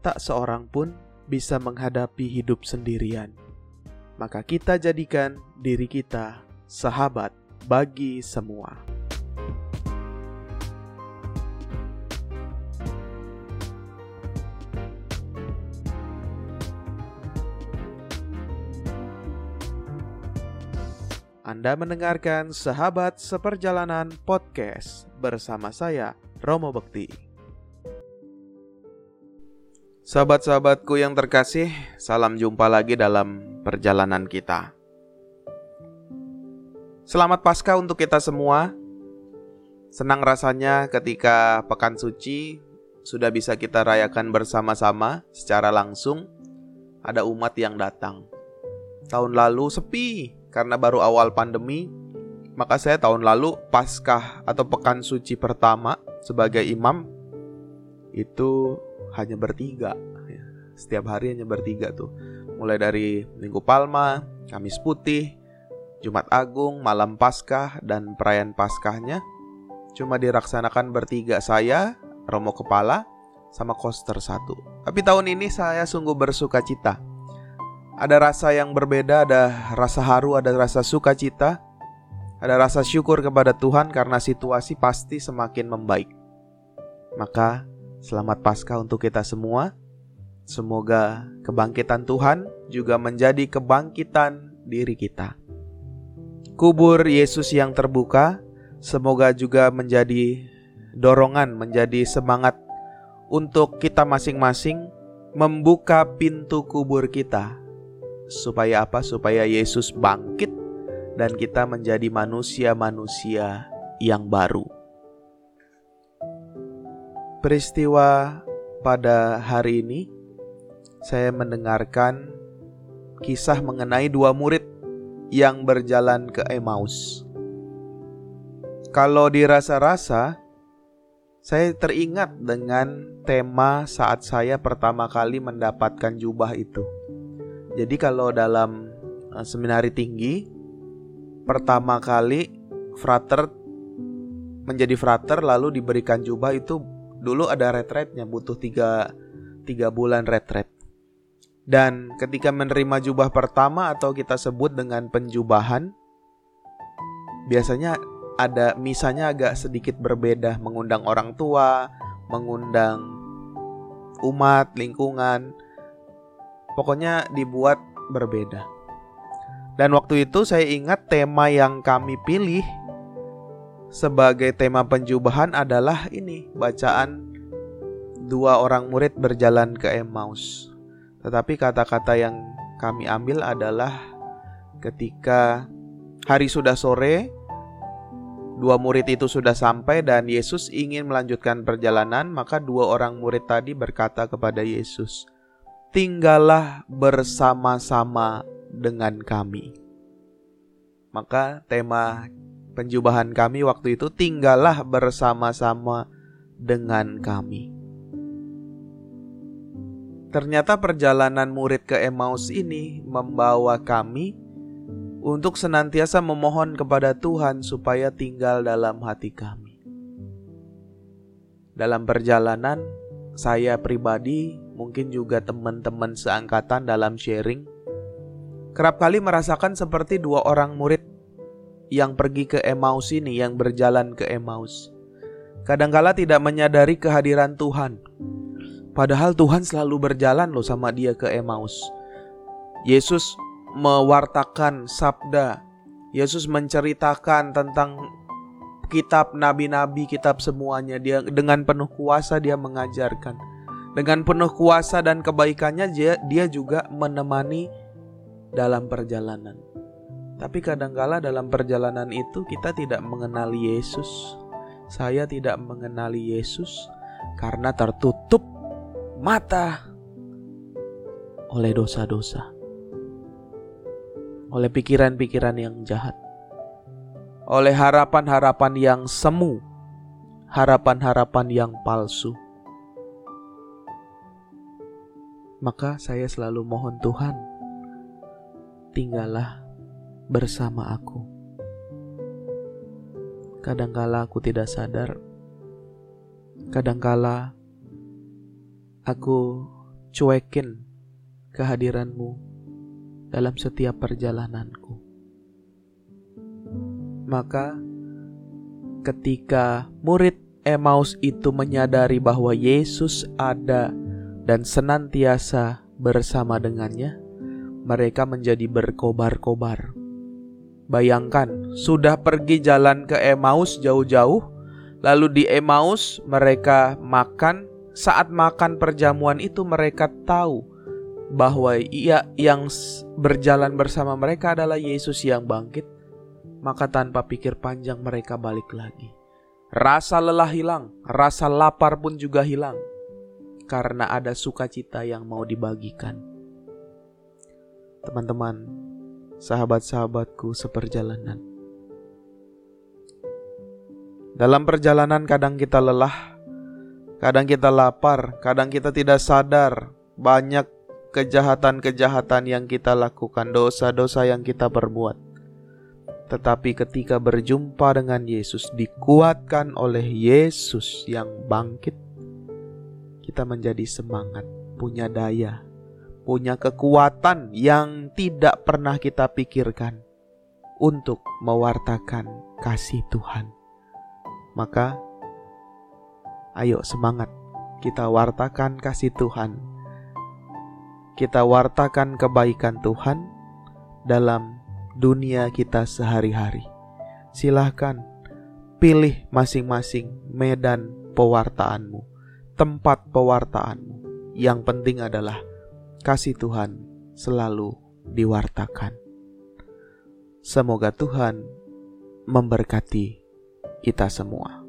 tak seorang pun bisa menghadapi hidup sendirian. Maka kita jadikan diri kita sahabat bagi semua. Anda mendengarkan Sahabat Seperjalanan Podcast bersama saya, Romo Bekti. Sahabat-sahabatku yang terkasih, salam jumpa lagi dalam perjalanan kita. Selamat Paskah untuk kita semua. Senang rasanya ketika Pekan Suci sudah bisa kita rayakan bersama-sama secara langsung. Ada umat yang datang. Tahun lalu sepi, karena baru awal pandemi, maka saya tahun lalu Paskah atau Pekan Suci pertama sebagai imam itu hanya bertiga. Ya. Setiap hari hanya bertiga tuh. Mulai dari Minggu Palma, Kamis Putih, Jumat Agung, Malam Paskah, dan perayaan Paskahnya cuma diraksanakan bertiga saya, Romo Kepala, sama Koster satu. Tapi tahun ini saya sungguh bersuka cita ada rasa yang berbeda, ada rasa haru, ada rasa sukacita, ada rasa syukur kepada Tuhan karena situasi pasti semakin membaik. Maka, selamat Paskah untuk kita semua. Semoga kebangkitan Tuhan juga menjadi kebangkitan diri kita. Kubur Yesus yang terbuka semoga juga menjadi dorongan, menjadi semangat untuk kita masing-masing membuka pintu kubur kita Supaya apa? Supaya Yesus bangkit dan kita menjadi manusia-manusia yang baru. Peristiwa pada hari ini saya mendengarkan kisah mengenai dua murid yang berjalan ke Emmaus. Kalau dirasa-rasa, saya teringat dengan tema saat saya pertama kali mendapatkan jubah itu. Jadi kalau dalam uh, seminari tinggi pertama kali frater menjadi frater lalu diberikan jubah itu dulu ada retretnya butuh tiga, tiga bulan retret. Dan ketika menerima jubah pertama atau kita sebut dengan penjubahan biasanya ada misalnya agak sedikit berbeda mengundang orang tua, mengundang umat, lingkungan Pokoknya dibuat berbeda. Dan waktu itu saya ingat tema yang kami pilih sebagai tema penjubahan adalah ini, bacaan dua orang murid berjalan ke Emmaus. Tetapi kata-kata yang kami ambil adalah ketika hari sudah sore, dua murid itu sudah sampai dan Yesus ingin melanjutkan perjalanan, maka dua orang murid tadi berkata kepada Yesus, tinggallah bersama-sama dengan kami. Maka tema penjubahan kami waktu itu tinggallah bersama-sama dengan kami. Ternyata perjalanan murid ke Emmaus ini membawa kami untuk senantiasa memohon kepada Tuhan supaya tinggal dalam hati kami. Dalam perjalanan, saya pribadi mungkin juga teman-teman seangkatan dalam sharing, kerap kali merasakan seperti dua orang murid yang pergi ke Emmaus ini, yang berjalan ke Emmaus. Kadangkala tidak menyadari kehadiran Tuhan. Padahal Tuhan selalu berjalan loh sama dia ke Emmaus. Yesus mewartakan sabda. Yesus menceritakan tentang kitab nabi-nabi, kitab semuanya. Dia dengan penuh kuasa dia mengajarkan. Dengan penuh kuasa dan kebaikannya dia, dia juga menemani dalam perjalanan. Tapi kadangkala dalam perjalanan itu kita tidak mengenali Yesus. Saya tidak mengenali Yesus karena tertutup mata oleh dosa-dosa. Oleh pikiran-pikiran yang jahat. Oleh harapan-harapan yang semu. Harapan-harapan yang palsu maka saya selalu mohon Tuhan, tinggallah bersama aku. Kadangkala aku tidak sadar, kadangkala aku cuekin kehadiranmu dalam setiap perjalananku. Maka ketika murid Emmaus itu menyadari bahwa Yesus ada dan senantiasa bersama dengannya, mereka menjadi berkobar-kobar. Bayangkan, sudah pergi jalan ke Emmaus jauh-jauh, lalu di Emmaus mereka makan. Saat makan perjamuan itu, mereka tahu bahwa ia yang berjalan bersama mereka adalah Yesus yang bangkit. Maka, tanpa pikir panjang, mereka balik lagi. Rasa lelah hilang, rasa lapar pun juga hilang, karena ada sukacita yang mau dibagikan teman-teman, sahabat-sahabatku seperjalanan. Dalam perjalanan kadang kita lelah, kadang kita lapar, kadang kita tidak sadar banyak kejahatan-kejahatan yang kita lakukan, dosa-dosa yang kita perbuat. Tetapi ketika berjumpa dengan Yesus, dikuatkan oleh Yesus yang bangkit, kita menjadi semangat, punya daya, punya kekuatan yang tidak pernah kita pikirkan untuk mewartakan kasih Tuhan. Maka, ayo semangat, kita wartakan kasih Tuhan. Kita wartakan kebaikan Tuhan dalam dunia kita sehari-hari. Silahkan pilih masing-masing medan pewartaanmu, tempat pewartaanmu. Yang penting adalah kasih Tuhan selalu diwartakan. Semoga Tuhan memberkati kita semua.